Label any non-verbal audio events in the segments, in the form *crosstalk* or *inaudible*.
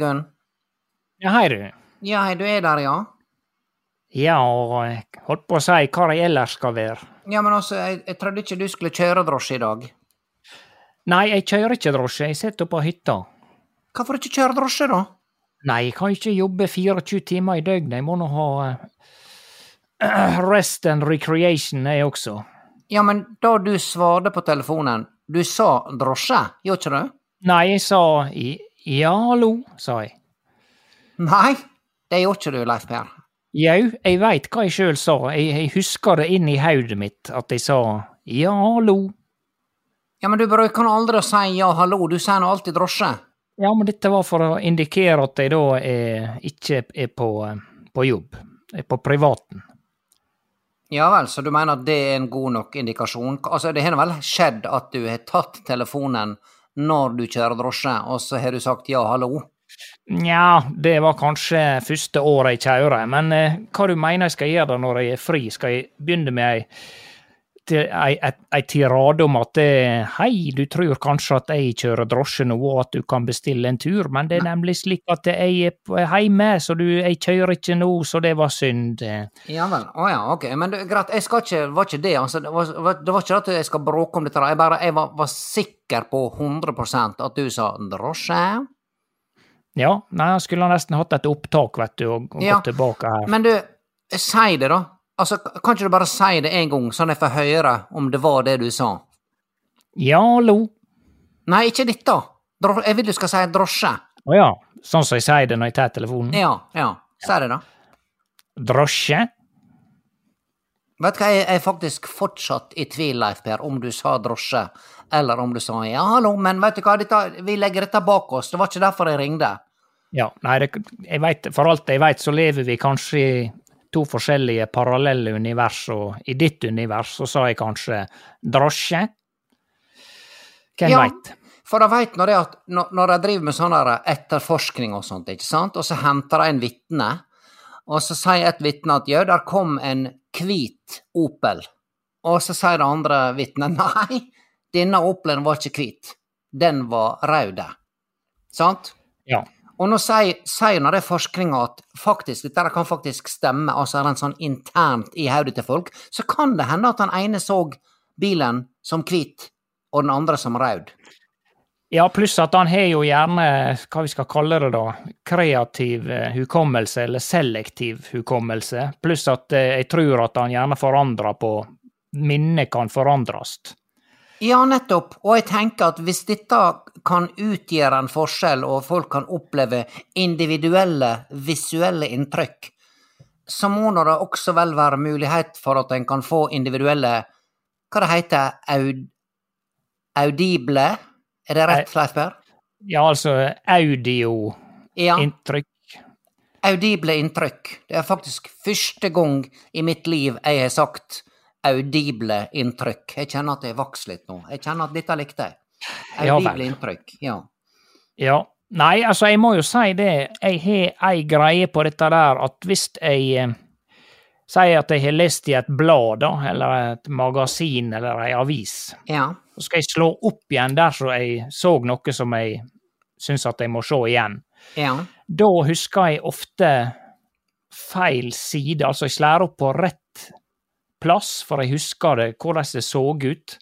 Hildegunn. Ja, hei du. Ja, hei, du er der, ja? Ja, og jeg holdt på å si hva jeg ellers skal være. Ja, men altså, jeg, jeg trodde ikke du skulle kjøre drosje i dag. Nei, jeg kjører ikke drosje, jeg sitter på hytta. Hvorfor ikke kjøre drosje, da? Nei, jeg kan ikke jobbe 24 timer i døgnet, jeg må nå ha uh, *clears throat* rest and recreation, jeg også. Ja, men da du svarte på telefonen, du sa drosje, gjorde ikke du? Nei, jeg sa i, ja, hallo, sa jeg. Nei, det gjorde ikke du, Leif Per. Jau, jeg veit hva jeg sjøl sa, jeg, jeg husker det inn i hodet mitt at jeg sa ja, hallo. Ja, men du bruker nå aldri å si ja, hallo, du sier nå alltid drosje. Ja, men dette var for å indikere at jeg da er, ikke er på, eh, på jobb, er på privaten. Ja vel, så du mener at det er en god nok indikasjon? Altså, det har vel skjedd at du har tatt telefonen når du kjører drosje, og så har du sagt ja, hallo? Nja, det var kanskje første året jeg kjører, men eh, hva du mener jeg skal gjøre når jeg er fri? Skal jeg begynne med ei, ei, ei tirade om at det, hei, du tror kanskje at jeg kjører drosje nå, og at du kan bestille en tur, men det er nemlig slik at jeg er hjemme, så du, jeg kjører ikke nå, så det var synd. eh. Ja vel, å ja, ok. Men greit, jeg skal ikke, var ikke det, altså. Det var, var- det var ikke at jeg skal bråke om dette, jeg bare, jeg var, var sikker på 100% at du sa drosje. Ja, nei, jeg skulle nesten hatt et opptak, vet du, og, og Ja, gått tilbake her. Men du, si det, da. Altså, kan ikke du bare si det en gang, sånn jeg får høre om det var det du sa? Ja, hallo. Nei, ikke dette. Jeg vil du skal si drosje. Å ja, sånn som jeg sier det når jeg tar telefonen. Ja, ja. Si det, da. Drosje? Vet du hva, jeg er faktisk fortsatt i tvil, Leif Per, om du sa drosje, eller om du sa ja, hallo, men vet du hva, dette, vi legger dette bak oss, det var ikke derfor jeg ringte. Ja, nei, det, jeg vet, for alt jeg vet, så lever vi kanskje to forskjellige parallelle univers, og i ditt univers så sa jeg kanskje drosje. Hvem Ja. veit? For de veit nå det at, når, de driver med sånn etterforskning og sånt, ikke sant, og så henter de en vitne, og så sier et vitne at ja, der kom en hvit Opel, og så sier det andre vitnet nei, denne Opelen var ikke hvit, den var rød. Sant? Ja. Og nå sier, sier når det forskninga at faktisk, dette kan faktisk stemme, altså rent sånn internt i hodet til folk, så kan det hende at den ene så bilen som hvit, og den andre som rød. Ja, pluss at han har jo gjerne, hva vi skal kalle det da, kreativ eh, hukommelse, eller selektiv hukommelse, pluss at eh, jeg tror at han gjerne forandrer på Minnet kan forandres. Ja, nettopp. Og jeg tenker at hvis dette kan utgjøre en forskjell, og folk kan oppleve individuelle visuelle inntrykk, så må det også vel være mulighet for at en kan få individuelle Hva det heter aud, Audible? Er det rett, Leif Per? Ja, altså audioinntrykk. Ja. Audible inntrykk. Det er faktisk første gang i mitt liv jeg har sagt audible inntrykk. Jeg kjenner at jeg vokser litt nå. Jeg kjenner at dette likte jeg. Ja. Audible inntrykk, ja. Ja. Nei, altså, jeg må jo si det. Jeg har ei greie på dette der at hvis jeg eh, sier at jeg har lest i et blad, da, eller et magasin eller ei avis, Ja. så skal jeg slå opp igjen der så jeg så noe som jeg syns at jeg må se igjen. Ja. Da husker jeg ofte feil side, altså jeg slår opp på rett plass, for jeg husker det, hvordan det så ut.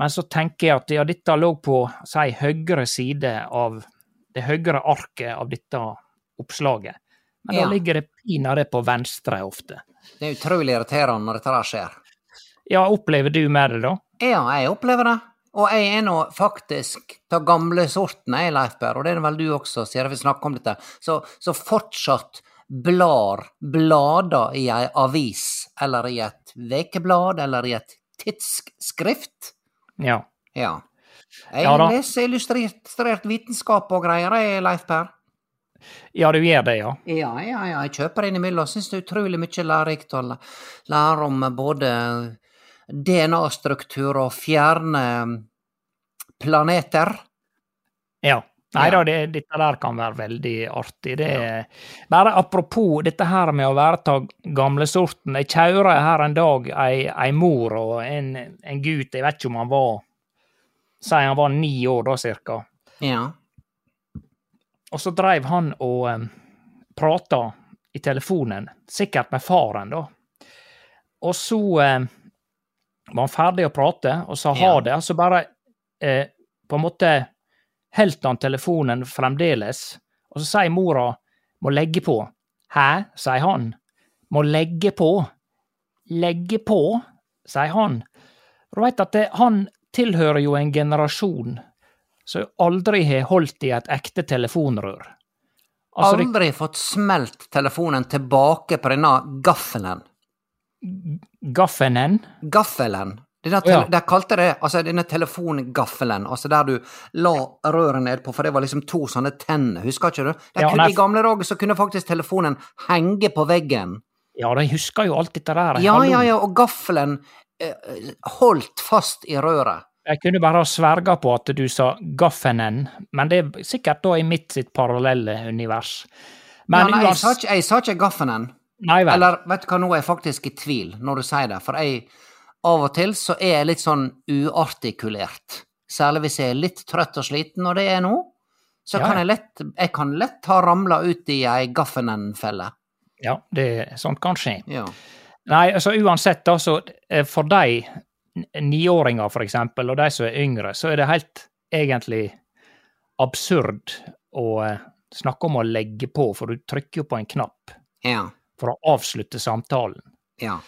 Men så tenker jeg at ja, dette lå på, si, høyre side av det høyre arket av dette oppslaget. Men Ja. da ligger det pinadø på venstre ofte. Det er utrolig irriterende når dette skjer. Ja, opplever du med det, da? Ja, jeg opplever det. Og jeg er nå faktisk ta gamle sorten, jeg, Leif Berr, og det er vel du også, siden vi snakker om dette, så, så fortsatt blar blader i ei avis, eller i et vekeblad, eller i et tidsskrift. Ja. Ja. Jeg Ja leser illustrert vitenskap og greier, jeg, Leif Per. Ja, du gjør det, ja. Ja, ja, ja, jeg kjøper innimellom. Syns det er utrolig mye lærerikt å læ- lære om både DNA-struktur og fjerne planeter. Ja. Nei da, det, dette der kan være veldig artig. Det er Bare apropos dette her med å være av gamlesorten. Jeg kjører her en dag ei, ei mor og en, en gutt, jeg vet ikke om han var Si han var ni år da, cirka. Ja. Og så dreiv han og um, prata i telefonen, sikkert med faren, da. Og så um, var han ferdig å prate og sa ha Ja. det, og så bare eh, på en måte heldt han telefonen fremdeles, og så sier mora må legge på. Hæ, sier han. Må legge på. Legge på, sier han. Du veit at det, han tilhører jo en generasjon som aldri har holdt i et ekte telefonrør. Altså, Aldri fått smelt telefonen tilbake på denne gaffelen. Gaffelen? Gaffelen. Denne der, ja. De kalte det altså denne telefongaffelen, altså der du la røret nedpå, for det var liksom to sånne tenner, husker ikke du? De Ja, kunne, I gamle dager så kunne faktisk telefonen henge på veggen. Ja, de husker jo alt dette der. Ja, ja, ja, og gaffelen eh, holdt fast i røret. Jeg kunne bare sverga på at du sa gaffenen, men det er sikkert da i mitt sitt parallelle univers. Men Men nei, jeg, sa ikke, jeg sa ikke 'gaffenen'. Nei vel. Eller vet du hva, nå er jeg faktisk i tvil når du sier det, for jeg av og til så er jeg litt sånn uartikulert. Særlig hvis jeg er litt trøtt og sliten, og det er jeg nå. Så Ja, kan jeg lett, jeg kan lett ha ramla ut i ei Gaffenen-felle. Ja, det, sånt kan skje. Ja. Nei, altså uansett, da, så eh, for de niåringer, for eksempel, og de som er yngre, så er det helt egentlig absurd å eh, snakke om å legge på, for du trykker jo på en knapp Ja. for å avslutte samtalen. ja.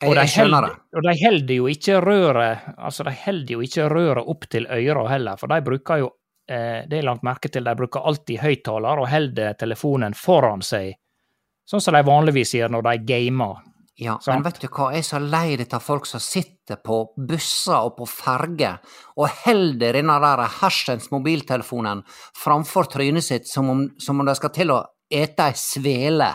Jeg, Og de jeg skjønner det. held- Og de holder jo ikke røret altså de held jo ikke røret opp til øra heller, for de bruker jo eh, det er langt merke til, de bruker alltid høyttaler og holder telefonen foran seg, sånn som de vanligvis gjør når de gamer. Ja, Sant. men vet du hva, jeg er så lei av folk som sitter på busser og på ferger og holder denne der hersens mobiltelefonen framfor trynet sitt som om, som om de skal til å ete ei svele.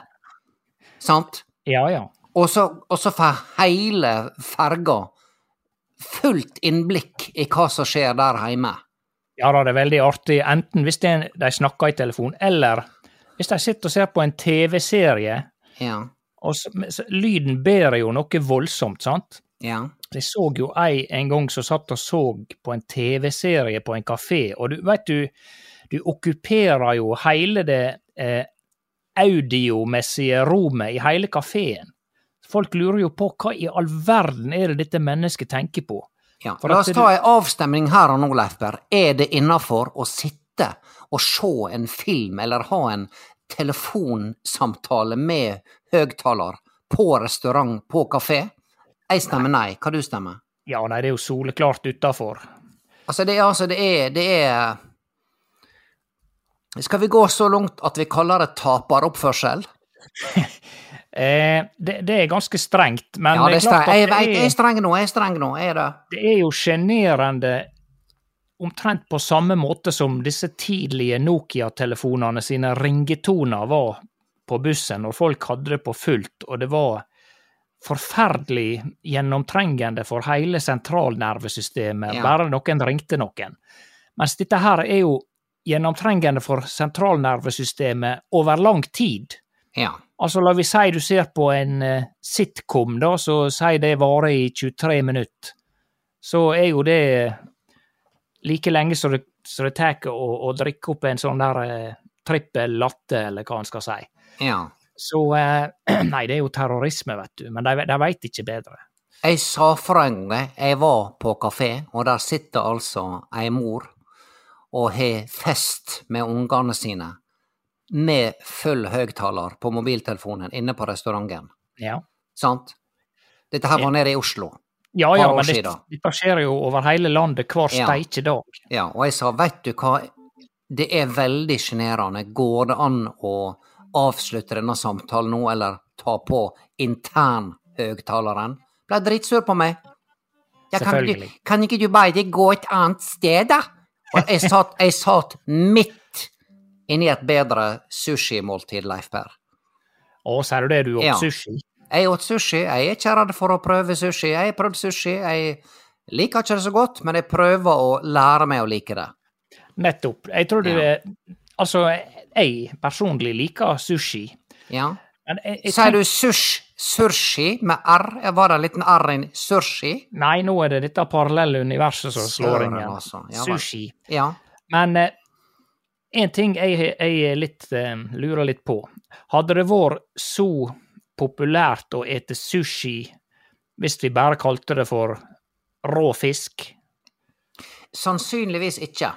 Sant? Ja, ja. Og så, får hele ferga fullt innblikk i hva som skjer der hjemme. Ja da, det er veldig artig, enten hvis er, de snakker i telefon, eller hvis de sitter og ser på en TV-serie, Ja. og så, så, lyden bærer jo noe voldsomt, sant? Ja. Jeg så jo ei en gang som satt og så på en TV-serie på en kafé, og du veit du, du okkuperer jo hele det eh, audiomessige rommet i hele kafeen. Folk lurer jo på hva i all verden er det dette mennesket tenker på? ja. La oss ta ei avstemning her og nå, Leif Berr. Er det innafor å sitte og se en film eller ha en telefonsamtale med høgtaler på restaurant, på kafé? Jeg stemmer nei. Hva du stemmer? Ja, nei, det er jo soleklart utafor. Altså, det er altså Det er, det er Skal vi gå så langt at vi kaller det taperoppførsel? *laughs* Eh, det, det er ganske strengt, men Ja, det er klart at Jeg det vet, jeg er- streng nå, jeg er streng nå. Jeg er det. det er jo sjenerende omtrent på samme måte som disse tidlige Nokia-telefonene sine ringetoner var på bussen når folk hadde det på fullt, og det var forferdelig gjennomtrengende for hele sentralnervesystemet, Ja. bare noen ringte noen. Mens dette her er jo gjennomtrengende for sentralnervesystemet over lang tid. Ja. Altså, la vi si du ser på en uh, sitcom, da, så sier det varer i 23 minutter. Så er jo det like lenge som det, som det tar å, å drikke opp en sånn der uh, trippel latte, eller hva en skal si. ja. Så eh, *clears throat* Nei, det er jo terrorisme, vet du, men de, de veit ikke bedre. Jeg sa fra en gang jeg var på kafé, og der sitter altså ei mor og har fest med ungene sine med full høyttaler på mobiltelefonen inne på restauranten. Ja, Sant? Dette her var nede i Oslo. ja, ja men det, dette skjer jo over hele landet hver Ja. steike dag. Ja, og jeg sa, veit du hva, det er veldig sjenerende. Går det an å avslutte denne samtalen nå, eller ta på internhøgtaleren? Ble dritsur på meg. Ja, kan, ikke, Selvfølgelig. kan ikke du bare gå et annet sted, da? Og jeg satt, jeg satt midt inni et bedre sushimåltid, Leif Per. Å, sier du det, du åt Ja. sushi? Jeg åt sushi, jeg er ikke redd for å prøve sushi. Jeg har prøvd sushi, jeg liker ikke det så godt, men jeg prøver å lære meg å like det. Nettopp. Jeg tror du Ja. Altså, jeg personlig liker sushi. Ja. Men jeg, jeg Sier du sush, surshi med R? Var det en liten R i surshi? Nei, nå er det dette parallelle universet som slår inn igjen. altså. Ja. Sushi. Ja. Men eh, en ting jeg, jeg litt, eh, lurer litt på. Hadde det vært så populært å ete sushi hvis vi bare kalte det for rå fisk? Sannsynligvis ikke.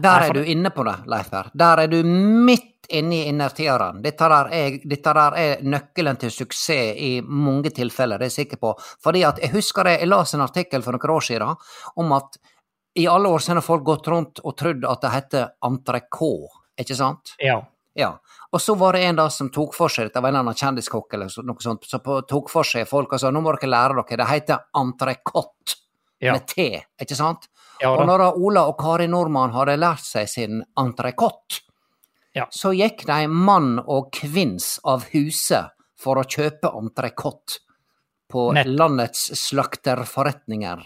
Der er du inne på det, Leif Per. Der er du midt inne i innertieren. Dette dette der er nøkkelen til suksess i mange tilfeller, det er jeg sikker på. Fordi at jeg husker det, jeg leste en artikkel for noen år siden om at i alle år siden har folk gått rundt og trodd at det heter entrecôte, ikke sant? Ja. Ja. Og så var det en da som tok for seg dette, var en annen kjendiskokk eller noe sånt, som på- tok for seg folk og sa nå må dere lære dere, det heter entrecôte Ja. med T, ikke sant? Ja, og når da Ola og Kari Nordmann hadde lært seg sin entrecôte, Ja. så gikk de mann og kvinns av huset for å kjøpe entrecôte på Nett. landets slakterforretninger.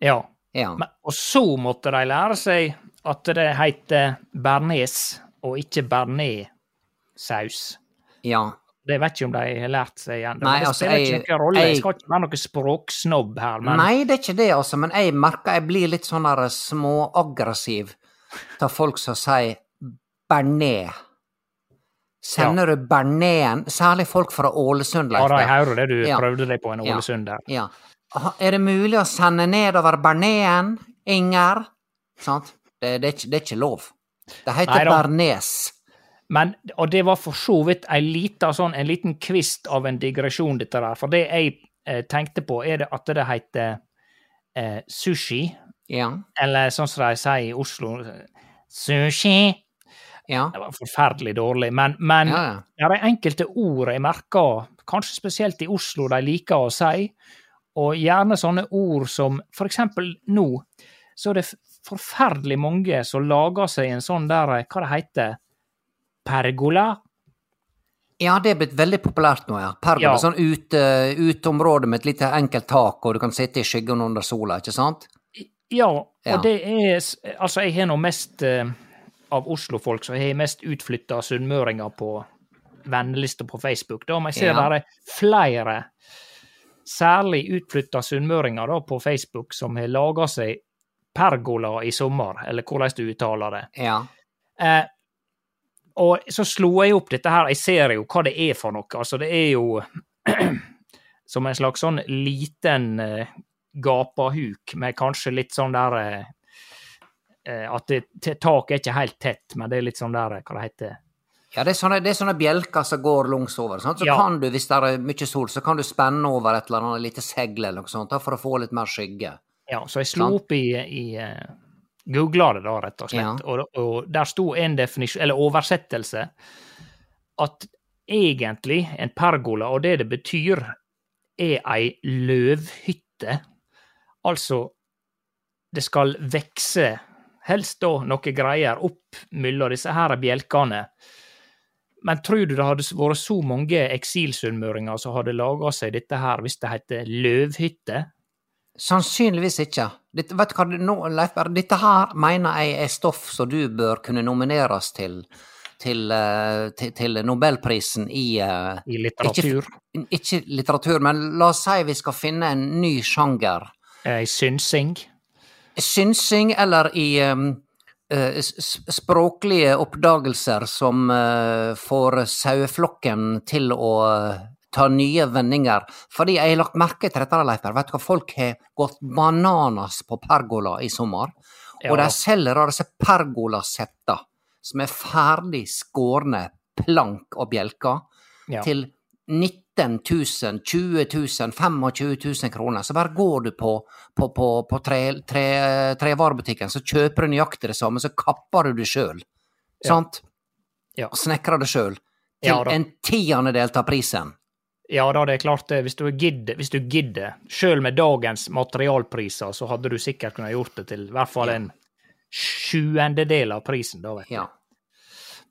ja. Ja. Men, og så måtte de lære seg at det heter bearnés, og ikke bearnéssaus. ja. Det vet ikke om de har lært seg. Nei, det altså, spiller jeg- ikke noen rolle. Jeg jeg- skal ikke være noen språksnobb her, men Nei, det er ikke det, altså, men jeg merker jeg blir litt sånn småaggressiv til folk som sier bearnés. Sender du bearnésen, særlig folk fra Ålesund, ja, da, jeg hører det du Ja. prøvde deg på en Ja. Ålesund der. Ja. Er det mulig å sende nedover Berneen? Inger? Sant? Det, det, det er ikke lov. Det heter Nei da. Men, og det var for så vidt en liten, sånn, en liten kvist av en digresjon, dette der. For det jeg eh, tenkte på, er det at det heter eh, sushi, Ja. eller sånn som de sier i Oslo, sushi. Ja. Det var forferdelig dårlig, men, men ja. det er enkelte ord jeg merker, kanskje spesielt i Oslo, de liker å si, og gjerne sånne ord som eksempel nå, så er det forferdelig mange som lager seg en sånn der, hva det heter, pergola? Ja, det er blitt veldig populært nå, ja. Pergola. Ja. Sånn uteområde med et lite enkelt tak, og du kan sitte i skyggen under sola, ikke sant? Ja, og Ja. det er Altså, jeg har nå mest eh, av Oslo-folk, så jeg har mest utflytta sunnmøringer på vennelista på Facebook, da, men jeg ser Ja. det er flere, særlig utflytta sunnmøringer da, på Facebook, som har laga seg pergola i sommer, eller hvordan du uttaler det. Ja. Eh, og så slo jeg opp dette her, jeg ser jo hva det er for noe. Altså, det er jo *clears throat* som en slags sånn liten eh, gapahuk med kanskje litt sånn der eh, eh, At det, taket er ikke helt tett, men det er litt sånn der, hva det heter Ja, det er sånne, det er sånne bjelker som går langs over. Sant? Så Ja. kan du, hvis det er mye sol, så kan du spenne over et eller annet lite segl eller noe sånt, for å få litt mer skygge. Ja, så jeg slo Sant. opp i, i uh, Googla det da, rett og slett, Ja. og, og der sto en definisjon, eller oversettelse, at egentlig en pergola, og det det betyr, er ei løvhytte. Altså, det skal vekse, helst da noe greier, opp mellom disse her bjelkene. Men tror du det hadde vært så mange eksilsunnmøringer som hadde laga seg dette her hvis det heter løvhytte? Sannsynligvis ikke. Dette, vet du hva, nå, Leif dette her mener jeg er stoff som du bør kunne nomineres til, til, eh, til, til Nobelprisen i eh, I litteratur? Ikke, ikke litteratur, men la oss si vi skal finne en ny sjanger. I synsing? Synsing eller i um, eh, språklige oppdagelser som eh, får saueflokken til å eh, ta nye vendinger. Fordi jeg har lagt merke til dette, Leif Vet du hva, folk har gått bananas på pergola i sommer. Ja. Og de selger da disse pergolasetta som er ferdig skårne plank og bjelker Ja. til 19 000, 20 000, 25 000 kroner. Så bare går du på, på, på, på tre- tre- trevarebutikken, så kjøper du nøyaktig det samme, så kapper du det sjøl. Ja. Sant? Ja. Og snekrer det sjøl. Til Ja en tiendedel av prisen. Ja da, det er klart det. Hvis du gidder, hvis du gidder. Sjøl med dagens materialpriser, så hadde du sikkert kunnet gjort det til i hvert fall en sjuendedel av prisen, da, vet du. Ja.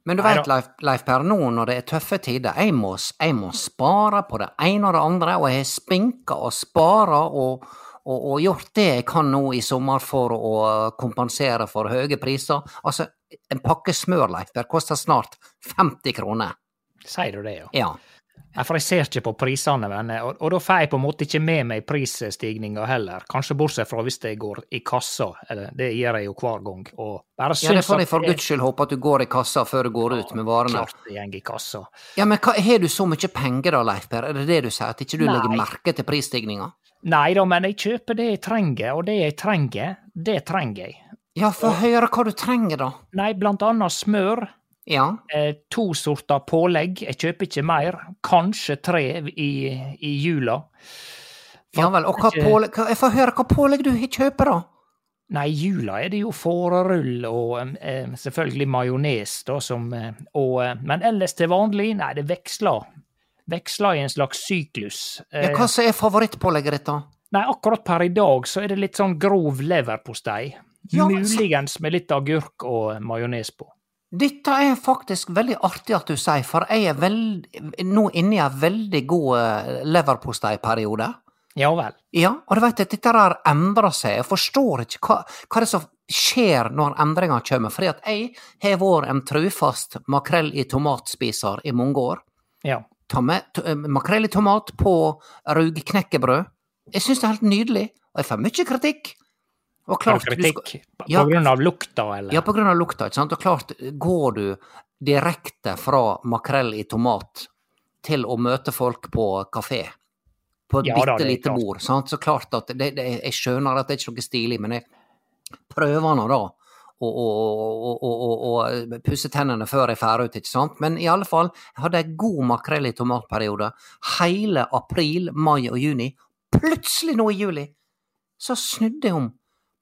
Men du veit. Leif, Leif Per, nå når det er tøffe tider, jeg må, jeg må spare på det ene og det andre, og jeg har spinka og spara og, og, og gjort det jeg kan nå i sommer for å kompensere for høye priser. Altså, en pakke smør, Leif Per, koster snart 50 kroner. Sier du det, ja? Ja. Nei, For jeg ser ikke på prisene, venner, og, og da får jeg på en måte ikke med meg prisstigninga heller. Kanskje bortsett fra hvis jeg går i kassa, eller det gjør jeg jo hver gang. Og bare ja, det får jeg for guds skyld håpe at du går i kassa før du går ut med varene. Klart jeg går i kassa. Ja, men har du så mye penger da, Leif Per? Er det det du sier, at ikke du Nei. legger merke til prisstigninga? Nei da, men jeg kjøper det jeg trenger, og det jeg trenger, det trenger jeg. Ja, få høre hva du trenger, da. Nei, blant annet smør. Ja. Eh, to sorter pålegg. Jeg kjøper ikke mer. Kanskje tre i, i jula. Ja vel, og hva pålegg Jeg får høre hva pålegg du kjøper, da. Nei, i jula er det jo fårerull og eh, selvfølgelig majones, da, som eh, og, eh, Men ellers til vanlig, nei, det veksler. Veksler i en slags syklus. Ja, Eh, hva som er favorittpålegget ditt, da? nei, akkurat per i dag så er det litt sånn grov leverpostei. Ja, men Muligens med litt agurk og majones på. Dette er faktisk veldig artig at du sier, for jeg er veld, nå inne i en veldig god eh, leverposteiperiode. Ja vel. Ja, og du vet at dette der endrer seg. Jeg forstår ikke hva, hva det er som skjer når endringer kommer. Fordi at jeg har vært en trufast makrell i tomatspiser i mange år. Ja. Eh, makrell i tomat på rugknekkebrød. Jeg syns det er helt nydelig, og jeg får mye kritikk. Og klart, du skal- ja, På grunn av lukta, eller? Ja, på grunn av lukta, ikke sant. Og klart, går du direkte fra makrell i tomat til å møte folk på kafé, på et Ja bitte lite bord, sant, så klart at det, det, jeg skjønner at det er ikke noe stilig, men jeg prøver nå da å, å, å, å pusse tennene før jeg drar ut, ikke sant. Men i alle fall, jeg hadde en god makrell i tomatperiode hele april, mai og juni. Plutselig nå i juli, så snudde jeg om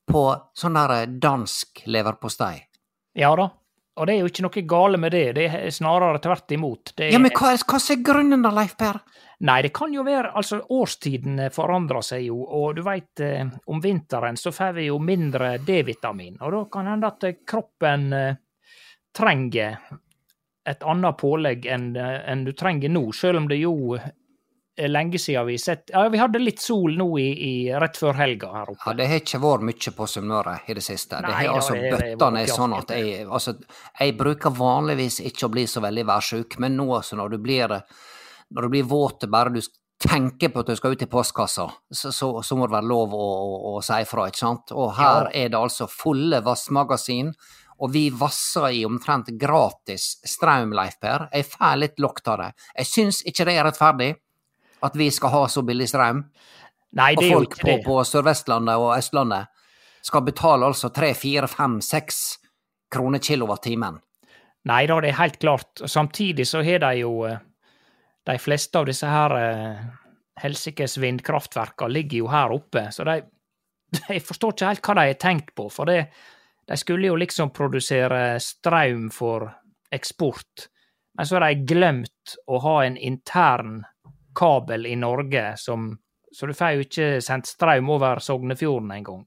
på sånn der dansk leverpostei. Ja da. Og det er jo ikke noe gale med det, det er snarere tvert imot. Det er, Ja, men hva, hva er grunnen da, Leif Per? Nei, det kan jo være Altså, årstidene forandrer seg jo, og du veit, eh, om vinteren så får vi jo mindre D-vitamin, og da kan hende at eh, kroppen eh, trenger et annet pålegg enn eh, enn du trenger nå, selv om det jo lenge siden vi sett Ja, vi hadde litt sol nå i, i rett før helga her oppe. Ja, det har ikke vært mye på Sunnmøre i det siste. det Nei, har altså det- det bøtta ned sånn at jeg Altså, jeg bruker vanligvis ikke å bli så veldig værsjuk, men nå altså, når du blir når du blir våt bare du tenker på at du skal ut i postkassa, så, så, så må det være lov å, å, å si ifra, ikke sant? Og her er det altså fulle vassmagasin, og vi vasser i omtrent gratis strøm, Leif Per. Jeg får litt lukt av det. Jeg syns ikke det er rettferdig at vi skal ha så billig strøm. Nei, Og det er jo folk ikke på, Folk på Sør-Vestlandet og Østlandet skal betale altså tre, fire, fem, seks kroner kilowattimen. Nei da, det er helt klart. Samtidig så har de jo eh, De fleste av disse her eh, helsikes vindkraftverka ligger jo her oppe, så de *laughs* Jeg forstår ikke helt hva de har tenkt på, for det, de skulle jo liksom produsere strøm for eksport, men så har de glemt å ha en intern kabel i Norge som Så du får jo ikke sendt strøm over Sognefjorden engang.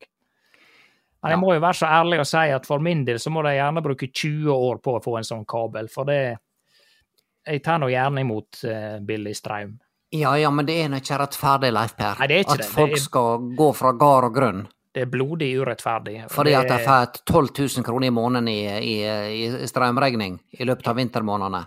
Men jeg må jo være så ærlig å si at for min del så må de gjerne bruke 20 år på å få en sånn kabel, for det Jeg tar nå gjerne imot uh, billig strøm. Ja ja, men det er nå ikke rettferdig, Leif Per. Nei, det er ikke at det. Det folk er- skal gå fra gard og grunn. Det er blodig urettferdig. Fordi Fordi at de det- får 12 000 kroner i måneden i, i, i strømregning i løpet av vintermånedene.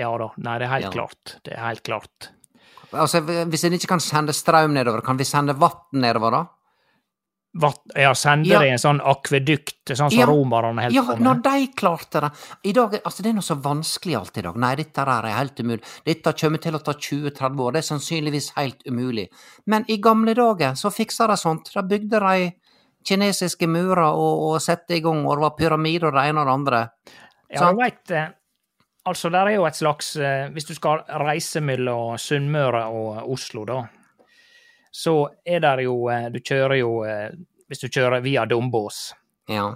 Ja da, nei, det er helt Ja. klart. Det er helt klart. Altså, Hvis en ikke kan sende strøm nedover, kan vi sende vann nedover, da? Vatt, ja, sender Ja. i en sånn akvedukt, sånn som Ja. romerne holdt Ja, på når de klarte det. I dag, altså Det er noe så vanskelig alt i dag. Nei, dette er helt umulig. Dette kommer til å ta 20-30 år. Det er sannsynligvis helt umulig. Men i gamle dager så fiksa de sånt. Da bygde de kinesiske murer og, og sette i gang, og det var pyramider og det ene og det andre. Ja, sant? du veit Altså, der er jo et slags eh, Hvis du skal reise mellom Sunnmøre og Oslo, da, så er det jo eh, Du kjører jo eh, Hvis du kjører via Dombås, Ja.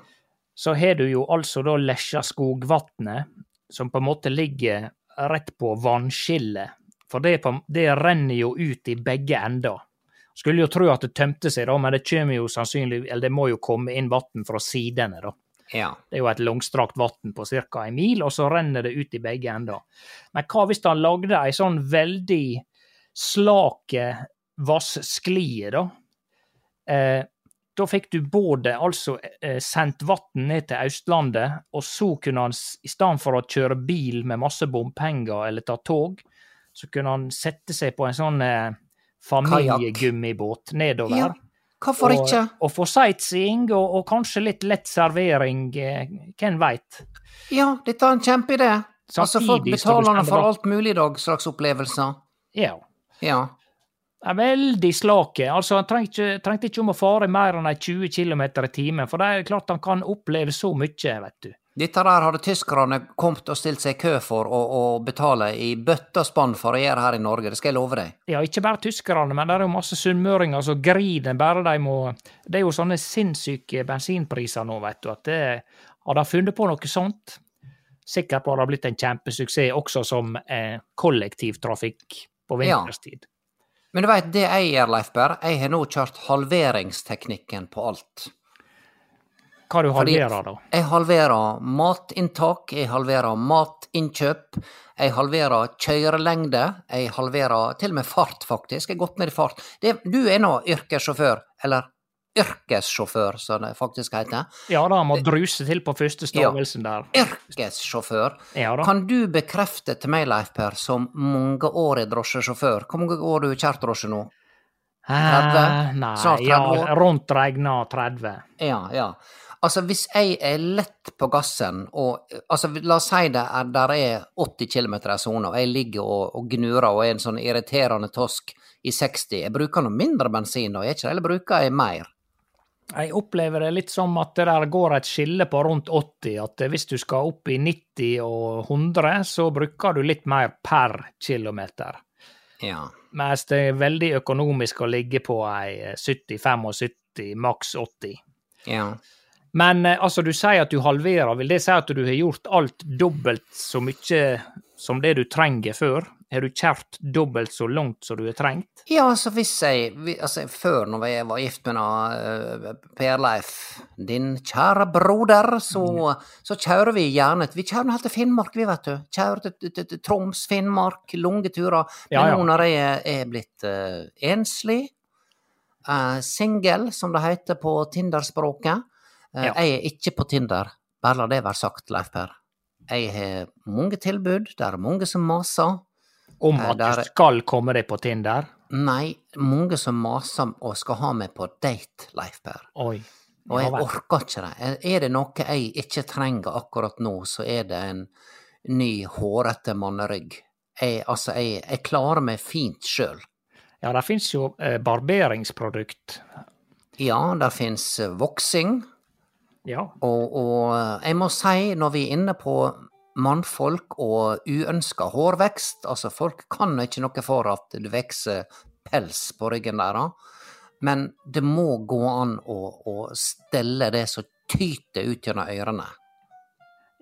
så har du jo altså da Lesjaskogvatnet, som på en måte ligger rett på vannskillet. For det, på, det renner jo ut i begge ender. Skulle jo tro at det tømte seg, da, men det kommer jo sannsynlig, eller det må jo komme inn vann fra sidene, da. Ja. Det er jo et langstrakt vann på ca. en mil, og så renner det ut i begge ender. Men hva hvis han lagde ei sånn veldig slake vassklie, da? Eh, da fikk du både altså eh, sendt vann ned til Østlandet, og så kunne han, i stedet for å kjøre bil med masse bompenger eller ta tog, så kunne han sette seg på en sånn eh, familiegummibåt nedover. ja. Hvorfor ikke? Og få sightseeing og, og kanskje litt lett servering, eh, hvem veit. Ja, dette er en kjempeidé. Altså, folk betaler for alt mulig i dag, slags opplevelser. Ja. Ja. er veldig slake. Altså, han trengte ikke, trengte ikke om å fare mer enn 20 km i timen, for det er klart han kan oppleve så mye, vet du. Dette der hadde tyskerne kommet og stilt seg i kø for å, å betale i bøtte og spann for å gjøre her i Norge, det skal jeg love deg. Ja, ikke bare tyskerne, men det er jo masse sunnmøringer som griner bare de må Det er jo sånne sinnssyke bensinpriser nå, vet du, at det Hadde de funnet på noe sånt, sikkert hadde det blitt en kjempesuksess også som eh, kollektivtrafikk på Ja. vinterstid. Men du veit, det jeg gjør, Leif Berr, jeg har nå kjørt halveringsteknikken på alt. Hva du Fordi- da? Jeg halverer matinntak, jeg halverer matinnkjøp, jeg halverer kjørelengde, jeg halverer til og med fart, faktisk. Jeg har gått ned i fart. Det, du er nå yrkessjåfør, eller yrkessjåfør, som det faktisk heter. Ja da, må druse til på første stavelsen der. Yrkessjåfør. Ja. Kan du bekrefte til meg, Leif Per, som mangeårig drosjesjåfør Hvor mange år har du kjørt drosje nå? 30? Eh, nei, Snart 30 ja, år? rundt regna 30. Ja, ja. Altså, hvis jeg er lett på gassen, og altså, la oss si det er, der er 80 km i sona, og jeg ligger og, og gnurer og er en sånn irriterende tosk i 60, jeg bruker noe mindre bensin da, jeg ikke eller bruker jeg mer? Jeg opplever det litt som at det der går et skille på rundt 80, at hvis du skal opp i 90 og 100, så bruker du litt mer per kilometer. Ja. Mens det er veldig økonomisk å ligge på ei 70-75, maks 80. Ja. Men eh, altså, du sier at du halverer. Vil det si at du har gjort alt dobbelt så mye som det du trenger før? Har du kjært dobbelt så langt som du har trengt? Ja, altså hvis jeg altså Før, når jeg var gift med uh, Per Leif, din kjære broder, så, så kjører vi gjerne Vi kjører helt til Finnmark, vi, vet du. Kjører til, Troms, Finnmark, lange turer. Men Ja, ja. nå når jeg er, blitt uh, enslig, uh, singel, som det heter på Tinder-språket Ja. Jeg er ikke på Tinder, bare la det være sagt, Leif Per. Jeg har mange tilbud, det er mange som maser. Om Eh, at der- du skal komme deg på Tinder? Nei, mange som maser og skal ha meg på date, Leif Per. Oi. Og jeg orker ikke det. Er det noe jeg ikke trenger akkurat nå, så er det en ny, hårete mannerygg. Jeg, altså, jeg, jeg klarer meg fint sjøl. Ja, det finnes jo eh, barberingsprodukt. Ja, det fins voksing, Ja. og, og jeg må si, når vi er inne på mannfolk og uønska hårvekst, altså folk kan ikke noe for at det vokser pels på ryggen deres, men det må gå an å, å stelle det som tyter ut gjennom ørene,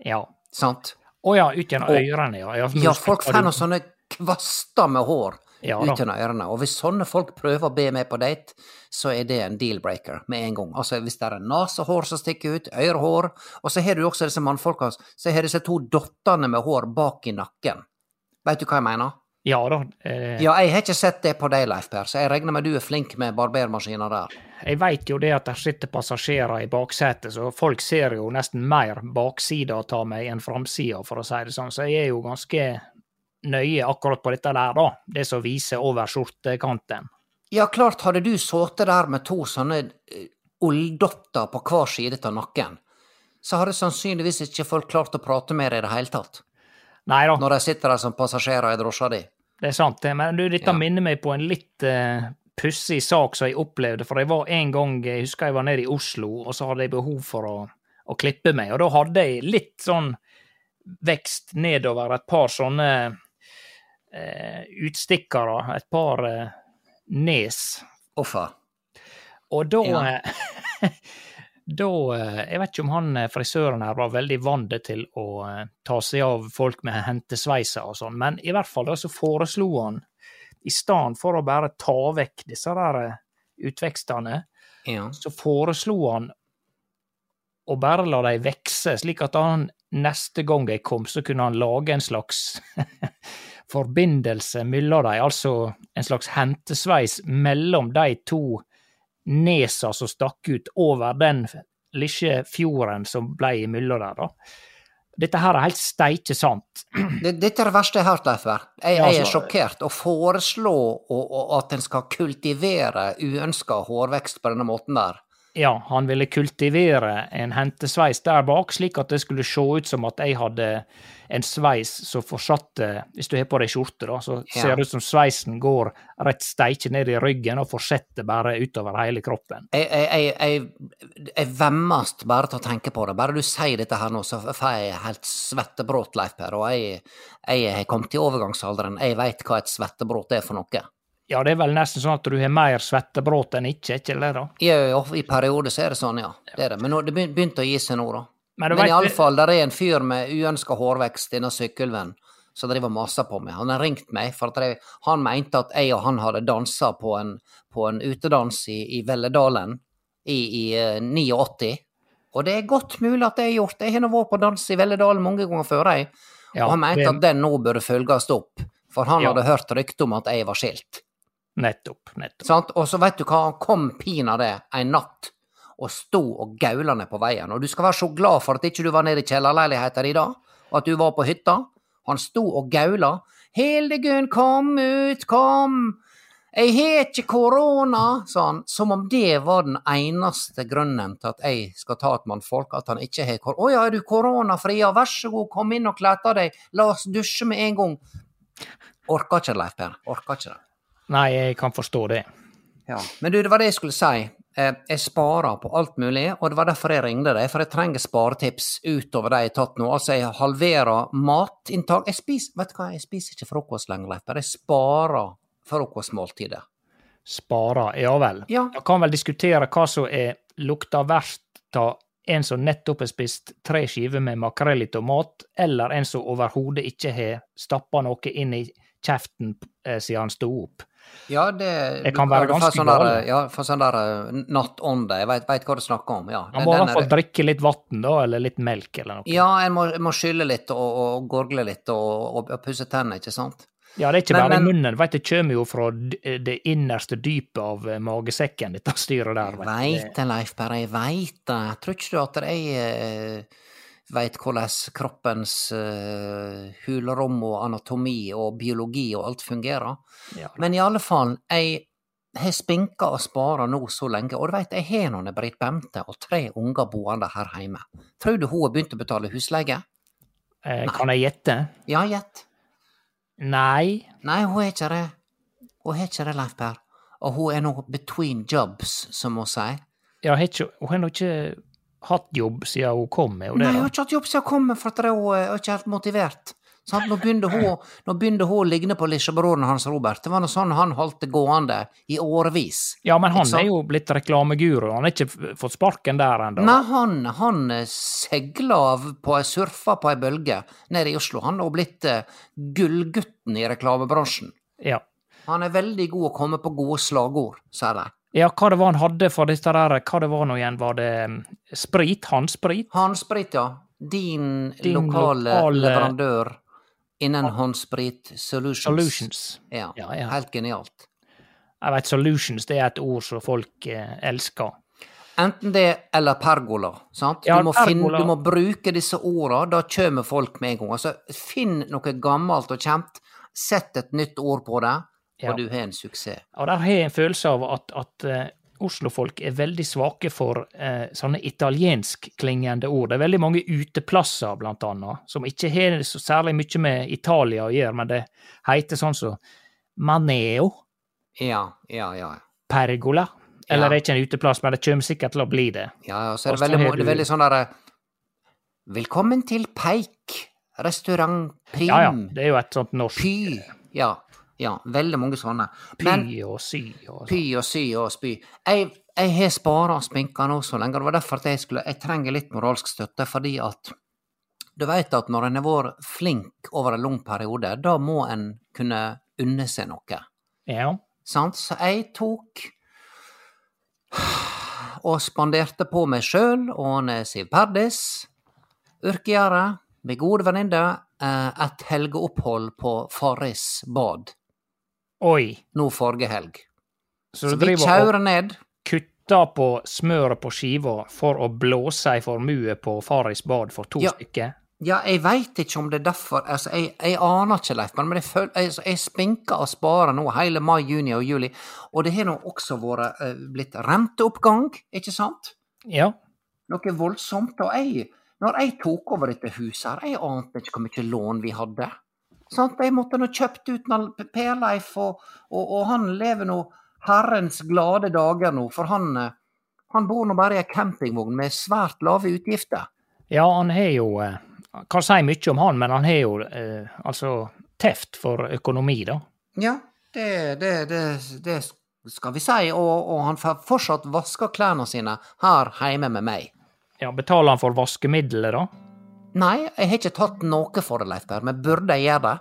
Ja. sant? Å ja, ut gjennom ørene, ja. ja. folk får noen sånne kvaster med hår Ja ut gjennom ørene, og hvis sånne folk prøver å be meg på date, så er det en deal-breaker med en gang. Altså hvis det er nesehår som stikker ut, ørehår, og så har du også disse mannfolka så har disse to dottene med hår bak i nakken. Veit du hva jeg mener? Ja da. Eh, Ja, jeg har ikke sett det på deg, Leif Per, så jeg regner med du er flink med barbermaskiner der. Jeg veit jo det at der sitter passasjerer i baksetet, så folk ser jo nesten mer baksida av meg enn framsida, for å si det sånn. Så jeg er jo ganske nøye akkurat på dette der, da. Det som viser over skjortekanten. Ja, klart, hadde du sittet der med to sånne eh, ulldotter på hver side av nakken, så hadde sannsynligvis ikke folk klart å prate med deg i det hele tatt, Nei da, når de sitter der som passasjerer i drosja di. det er sant, det. Men du, dette Ja. minner meg på en litt uh, pussig sak som jeg opplevde. For jeg var en gang, jeg husker jeg var nede i Oslo, og så hadde jeg behov for å, å klippe meg. Og da hadde jeg litt sånn vekst nedover et par sånne eh, utstikkere, et par eh, nes. Uffa. Og da Ja. eh, *laughs* Da eh, Jeg vet ikke om han eh, frisøren her var veldig vant til å eh, ta seg av folk med hentesveiser og sånn, men i hvert fall da så foreslo han, i stedet for å bare ta vekk disse der eh, utvekstene, Ja. så foreslo han å bare la dem vekse, slik at han neste gang jeg kom, så kunne han lage en slags *laughs* forbindelse mellom dem, altså en slags hentesveis mellom de to nesa som stakk ut over den lille fjorden som ble imellom der, da. Dette her er helt steike sant. Dette er det verste jeg har hørt, Leif Berr. Jeg, jeg er altså- sjokkert. Å foreslå å- å- at en skal kultivere uønska hårvekst på denne måten der. Ja, han ville kultivere en hentesveis der bak, slik at det skulle se ut som at jeg hadde en sveis som fortsatte Hvis du har på deg skjorte, da, så Ja. ser det ut som sveisen går rett steike ned i ryggen og fortsetter bare utover hele kroppen. Jeg, jeg, jeg, jeg, vemmes bare til å tenke på det. Bare du sier dette her nå, så får jeg helt svettebråt, Leif Per. Og jeg, jeg har kommet i overgangsalderen. Jeg veit hva et svettebråt er for noe. Ja, det er vel nesten sånn at du har mer svettebråt enn ikke, ikke det da? Ja, I perioder så er det sånn, ja. Det er det. Men nå, det begynte å gi seg nå, da. Men Men iallfall, det er en fyr med uønska hårvekst denne sykkelvennen, som driver og maser på meg. Han har ringt meg, for at han mente at jeg og han hadde dansa på en, på en utedans i, i Velledalen i, i uh, 89. Og det er godt mulig at det er gjort. Jeg har nå vært på dans i Velledalen mange ganger før, jeg. Ja, og han mente det- at den nå burde følges opp, for han Ja. hadde hørt rykte om at jeg var skilt. Nettopp. nettopp. Og så vet du hva, han kom pinadø en natt og sto og gaula ned på veien. Og du skal være så glad for at ikke du var nede i kjellerleiligheta di da, og at du var på hytta. Han sto og gaula. Hildegunn, kom ut, kom! Jeg har ikke korona, sa han, som om det var den eneste grunnen til at jeg skal ta et mannfolk, at han ikke har korona. Å ja, er du koronafri, ja, vær så god, kom inn og klette deg, la oss dusje med en gang. Orka ikke det, Leif Per. Orka ikke det. Nei, jeg kan forstå det. Ja. Men du, det var det jeg skulle si. Eh, Jeg sparer på alt mulig, og det var derfor jeg ringte deg, for jeg trenger sparetips utover det jeg har tatt nå. Altså, jeg halverer matinntak. Jeg spiser, vet du hva, jeg spiser ikke frokost lenger, Leiper. Jeg sparer frokostmåltidet. Sparer, ja vel. Ja. Jeg kan vel diskutere hva som er lukta verst av en som nettopp har spist tre skiver med makrell i tomat, eller en som overhodet ikke har stappa noe inn i kjeften eh, siden han sto opp. Ja, det Jeg kan være ganske sånn der. Ja, for sånn der nattånde. Jeg veit hva du snakker om, ja. Man må i hvert er- fall drikke litt vann, da, eller litt melk eller noe. Ja, en må, må skylle litt og, og gorgle litt og, og, og pusse tennene, ikke sant? Ja, det er ikke Men- bare i men- munnen. Vet, det kommer jo fra det innerste dypet av eh, magesekken, dette styret der. vet du. Veit det, Leif Per, jeg veit det. Tror ikke du at jeg eh, veit hvordan kroppens uh, hulrom og anatomi og biologi og alt fungerer? Ja. Men i alle fall, jeg har spinka og spara nå så lenge, og du veit, jeg har noen Britt Bente og tre unger boende her hjemme. Tror du hun har begynt å betale husleie? Eh, kan jeg gjette? Ja, gjett. Nei. Nei, hun har ikke det. Hun har ikke det, Leif Per. Og hun er nå between jobs, som hun sier. Ja, hun har ikke hatt jobb siden hun kom med det. Nei, hun har ikke hatt jobb siden hun kom, for at hun er ikke helt motivert. Sant? Nå begynte hun, nå begynte hun å ligne på lillebroren hans Robert. Det var noe sånn han holdt det gående i årevis. Ja, men han er jo blitt reklameguru. Han har ikke fått sparken der ennå. Nei, han, han eh, segla av på ei surfa på ei bølge nede i Oslo. Han har blitt eh, gullgutten i reklamebransjen. Ja. Han er veldig god å komme på gode slagord, sier de. Ja, hva det var han hadde for dette der, hva det var nå igjen, var det mm, sprit? Håndsprit? Håndsprit, ja. Din, Din lokale, lokale- leverandør innen håndsprit solutions. Solutions. Ja, Ja, ja. helt genialt. Jeg vet, solutions det er et ord som folk eh, elsker. Enten det eller pergola. sant? Du, må finne, du må bruke disse orda, da kommer folk med en gang. Altså, finn noe gammelt og kjent, sett et nytt ord på det. Og du har en suksess. Og der har jeg en følelse av at, at eh, Oslo-folk er veldig svake for eh, sånne italienskklingende ord. Det er veldig mange uteplasser, blant annet, som ikke har så særlig mye med Italia å gjøre, men det heter sånn som Maneo, Ja, ja, ja. Pergola. Eller Ja. det er ikke en uteplass, men det kommer sikkert til å bli det. Ja, og så er det veldig, du... det er veldig sånn derre Velkommen til Peik, restaurant Prim, Ja ja, det er jo et sånt norsk Py. Ja, ja, veldig mange sånne. Men py og sy og Py sånn. og sy og spy. Jeg, jeg har spara sminka nå så lenge. Det var derfor at jeg skulle Jeg trenger litt moralsk støtte, fordi at du veit at når en har vært flink over en lang periode, da må en kunne unne seg noe. Ja. Sant? Så jeg tok og spanderte på meg sjøl og Siv Perdis, Urkegjerde, min gode venninne, eh, et helgeopphold på Farris bad Oi. nå forrige helg. Så Så vi kjører ned. kutter på smøret på skiva for å blåse ei formue på Faris bad for to Ja. stykker? Ja, jeg veit ikke om det er derfor altså, jeg, jeg aner ikke, Leif, men jeg, føl, jeg, jeg spinker og sparer nå hele mai, juni og juli. Og det har nå også vært uh, blitt renteoppgang, ikke sant? Ja. Noe voldsomt. Og jeg, når jeg tok over dette huset her, jeg ante ikke hvor mye lån vi hadde. Sant? Jeg måtte nå kjøpt ut Per-Leif, og, og, og han lever nå herrens glade dager nå, for han, eh, han bor nå bare i ei campingvogn med svært lave utgifter. Ja, han har jo Jeg Kan si mye om han, men han har jo eh, altså teft for økonomi, da. Ja, det, det, det, det skal vi si, og, og han får fortsatt vaska klærne sine her hjemme med meg. Ja, Betaler han for vaskemiddelet, da? Nei, jeg har ikke tatt noe for det, Leif Per, men burde jeg gjøre det?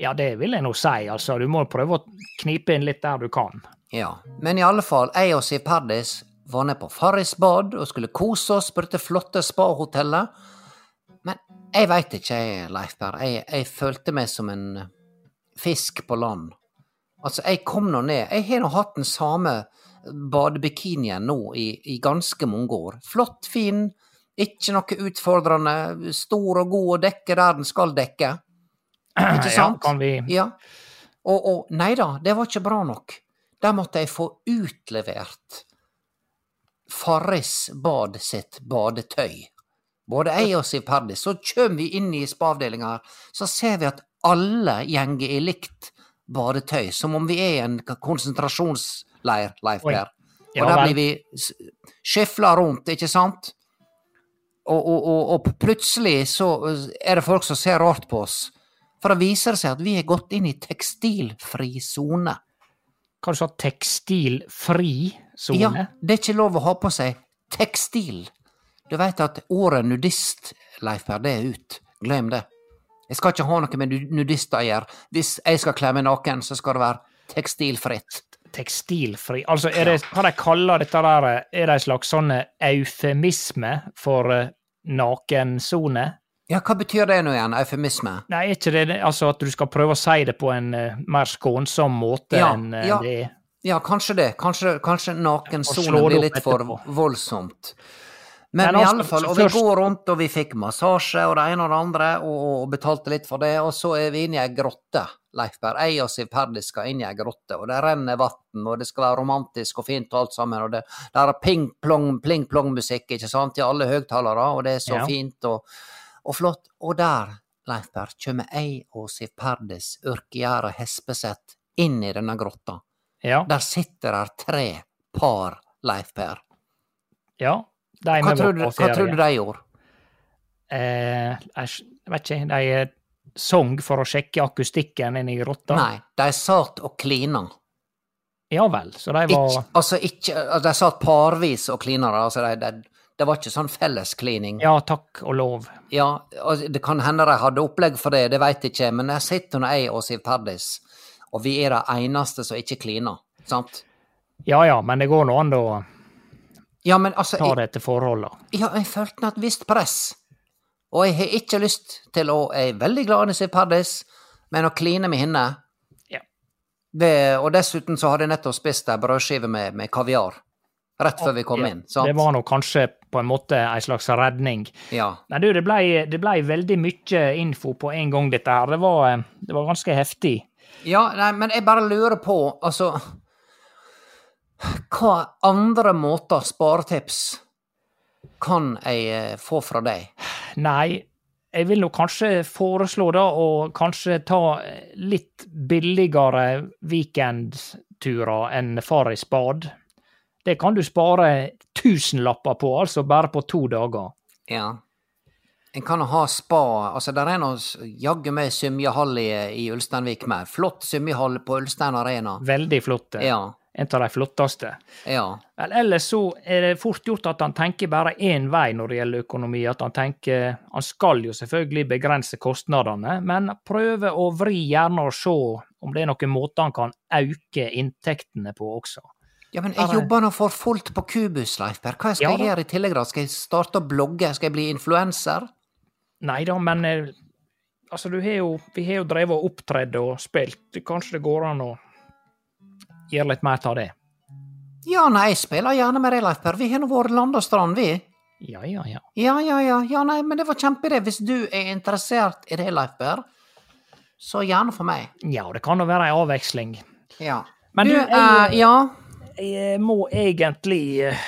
Ja, det vil jeg nå si, altså. Du må prøve å knipe inn litt der du kan. Ja, men i alle fall, jeg og Siv Perdis var nede på Farris bad og skulle kose oss på dette flotte spahotellet. Men jeg veit ikke, Leif Per. Jeg, jeg følte meg som en fisk på land. Altså, jeg kom nå ned. Jeg har nå hatt den samme badebikinien nå i, i ganske mange år. Flott, fin, ikke noe utfordrende, stor og god og dekke der den skal dekke. Ikke sant? Ja, kan vi Ja. Og, og nei da, det var ikke bra nok. Der måtte jeg få utlevert Farris bad sitt badetøy. Både jeg og Siv Perdis. Så kjem vi inn i spa-avdelinga her, så ser vi at alle gjenger i likt badetøy. Som om vi er i en konsentrasjonsleir, Leif. Per. Og der blir vi s- skifla rundt, ikke sant? Og, og, og, plutselig så er det folk som ser rart på oss. For det viser seg at vi er gått inn i tekstilfri sone. Hva du sa tekstilfri sone? Ja, det er ikke lov å ha på seg tekstil. Du veit at ordet nudist, Leif Per, det er ut. Glem det. Jeg skal ikke ha noe med nudister å gjøre. Hvis jeg skal kle meg naken, så skal det være tekstilfritt. Tekstilfri Altså, er det hva de kaller dette der Er det en slags sånn eufemisme for eh, nakensone? Ja, hva betyr det nå igjen, eufemisme? Nei, er ikke det altså at du skal prøve å si det på en uh, mer skånsom måte Ja, enn uh, ja. det er? Ja, kanskje det. Kanskje, kanskje nakensone blir litt for voldsomt. Men, Men i alle fall, og vi går rundt, og vi fikk massasje og det ene og det andre, og, og betalte litt for det, og så er vi inne i ei grotte, Leif Per. Jeg og Siv Perdis skal inn i ei grotte, og det renner vann, og det skal være romantisk og fint og alt sammen, og det, det er ping-plong, pling-plong-musikk, ikke sant, i alle høgtalere, og det er så Ja. fint og, og flott. Og der, Leif kommer jeg og Siv Perdis, Urkiære Hespeseth, inn i denne grotta. Ja. Der sitter der tre par, Leif Per. ja. De Hva tror du, hva tror du de gjorde? Eh, jeg vet ikke, de eh, sang for å sjekke akustikken inni grotta? Nei, de satt og klina. Ja vel, så de var ikke, altså ikke altså, De satt parvis og klina. Altså, de, de, det var ikke sånn fellesklining. Ja, takk og lov. Ja, og det kan hende de hadde opplegg for det, det veit ikke, men jeg sitter nå jeg og Siv Perdis, og vi er de eneste som ikke kliner. Sant? Ja ja, men det går nå an å Ja, men altså ta det etter forholda. Ja, jeg følte et visst press. Og jeg har ikke lyst til å Jeg er veldig glad i Siv Perdis, men å kline med henne Ja. det, Og dessuten så hadde jeg nettopp spist ei brødskive med, med kaviar. Rett før vi kom Ja, inn. Sant? Det var nå kanskje på en måte ei slags redning. Ja. Nei, du, det blei ble veldig mye info på en gang, dette her. Det var, eh, det var ganske heftig. ja, nei, men jeg bare lurer på, altså Hva andre måter, sparetips, kan jeg eh, få fra deg? Nei, jeg vil nok kanskje foreslå da å kanskje ta litt billigere weekendturer enn Farris bad. Det kan du spare tusenlapper på, altså bare på to dager. Ja. En kan ha spa Altså, der er nå jaggu meg svømmehall i, i Ulsteinvik med. Flott svømmehall på Ulstein Arena. Veldig flott. eh. Ja. En av de flotteste. Ja. Vel, ellers så er det fort gjort at han tenker bare én vei når det gjelder økonomi. At han tenker Han skal jo selvfølgelig begrense kostnadene, men prøve å vri gjerne og se om det er noen måter han kan øke inntektene på også. Ja, men jeg jobber nå for fullt på Kubus, Leifberg. Hva skal Ja jeg gjøre i tillegg, da? Skal jeg starte å blogge? Skal jeg bli influenser? Nei da, men eh, altså, du har jo Vi har jo drevet og opptredd og spilt. Kanskje det går an å gjøre litt mer av det. Ja, nei, jeg spiller gjerne med deg, Leif Per. Vi har nå vært land og strand, vi. Ja, ja, ja. Ja, ja, ja. Ja, nei, men det var kjempeidé. Hvis du er interessert i det, Leif Per, så gjerne for meg. Ja, det kan jo være ei avveksling. Ja. Men du, du, jeg- eh, ja. Jeg må egentlig eh,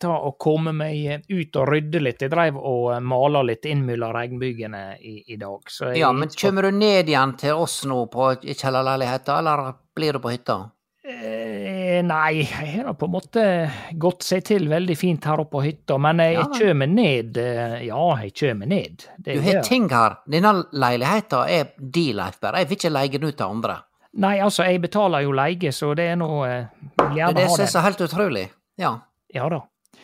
ta og komme meg ut og rydde litt. Jeg dreiv og eh, mala litt inn mellom regnbygene i, i dag. Så jeg, ja, men kommer du ned igjen til oss nå på kjellerleiligheta, eller blir du på hytta? Eh, Nei, jeg har på en måte gått seg til veldig fint her oppe på hytta, men jeg Ja, jeg kommer ned. eh, Ja, jeg kommer ned. Det Du har ting her. Denne leiligheta er din, Leif Berr. Jeg vil ikke leie den ut til andre. Nei, altså, jeg betaler jo leie, så det er nå eh, ha Det er gjerne det ha som er den. så helt utrolig. Ja. Ja da.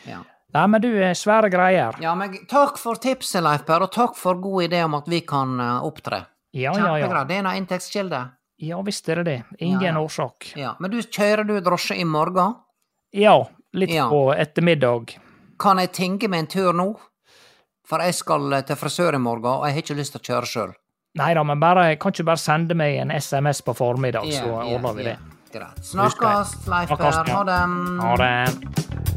Ja. Nei, men du, eh, svære greier. ja, men takk for tipset, Leif Berr, og takk for god idé om at vi kan eh, opptre. Ja, ja, ja. Det er en inntektskilde. Ja visst er det det. Ingen Ja, ja. årsak. Ja. Men du, kjører du drosje i morgen? Ja, litt Ja. på ettermiddag. Kan jeg tenke meg en tur nå? For jeg skal eh, til frisør i morgen, og jeg har ikke lyst til å kjøre sjøl. Nei da, men bare, kan ikke bare sende meg en SMS på formiddag, yeah, så ordner ordner vi det. Greit. Snakkes, Leif Per. Ha det. Ha det.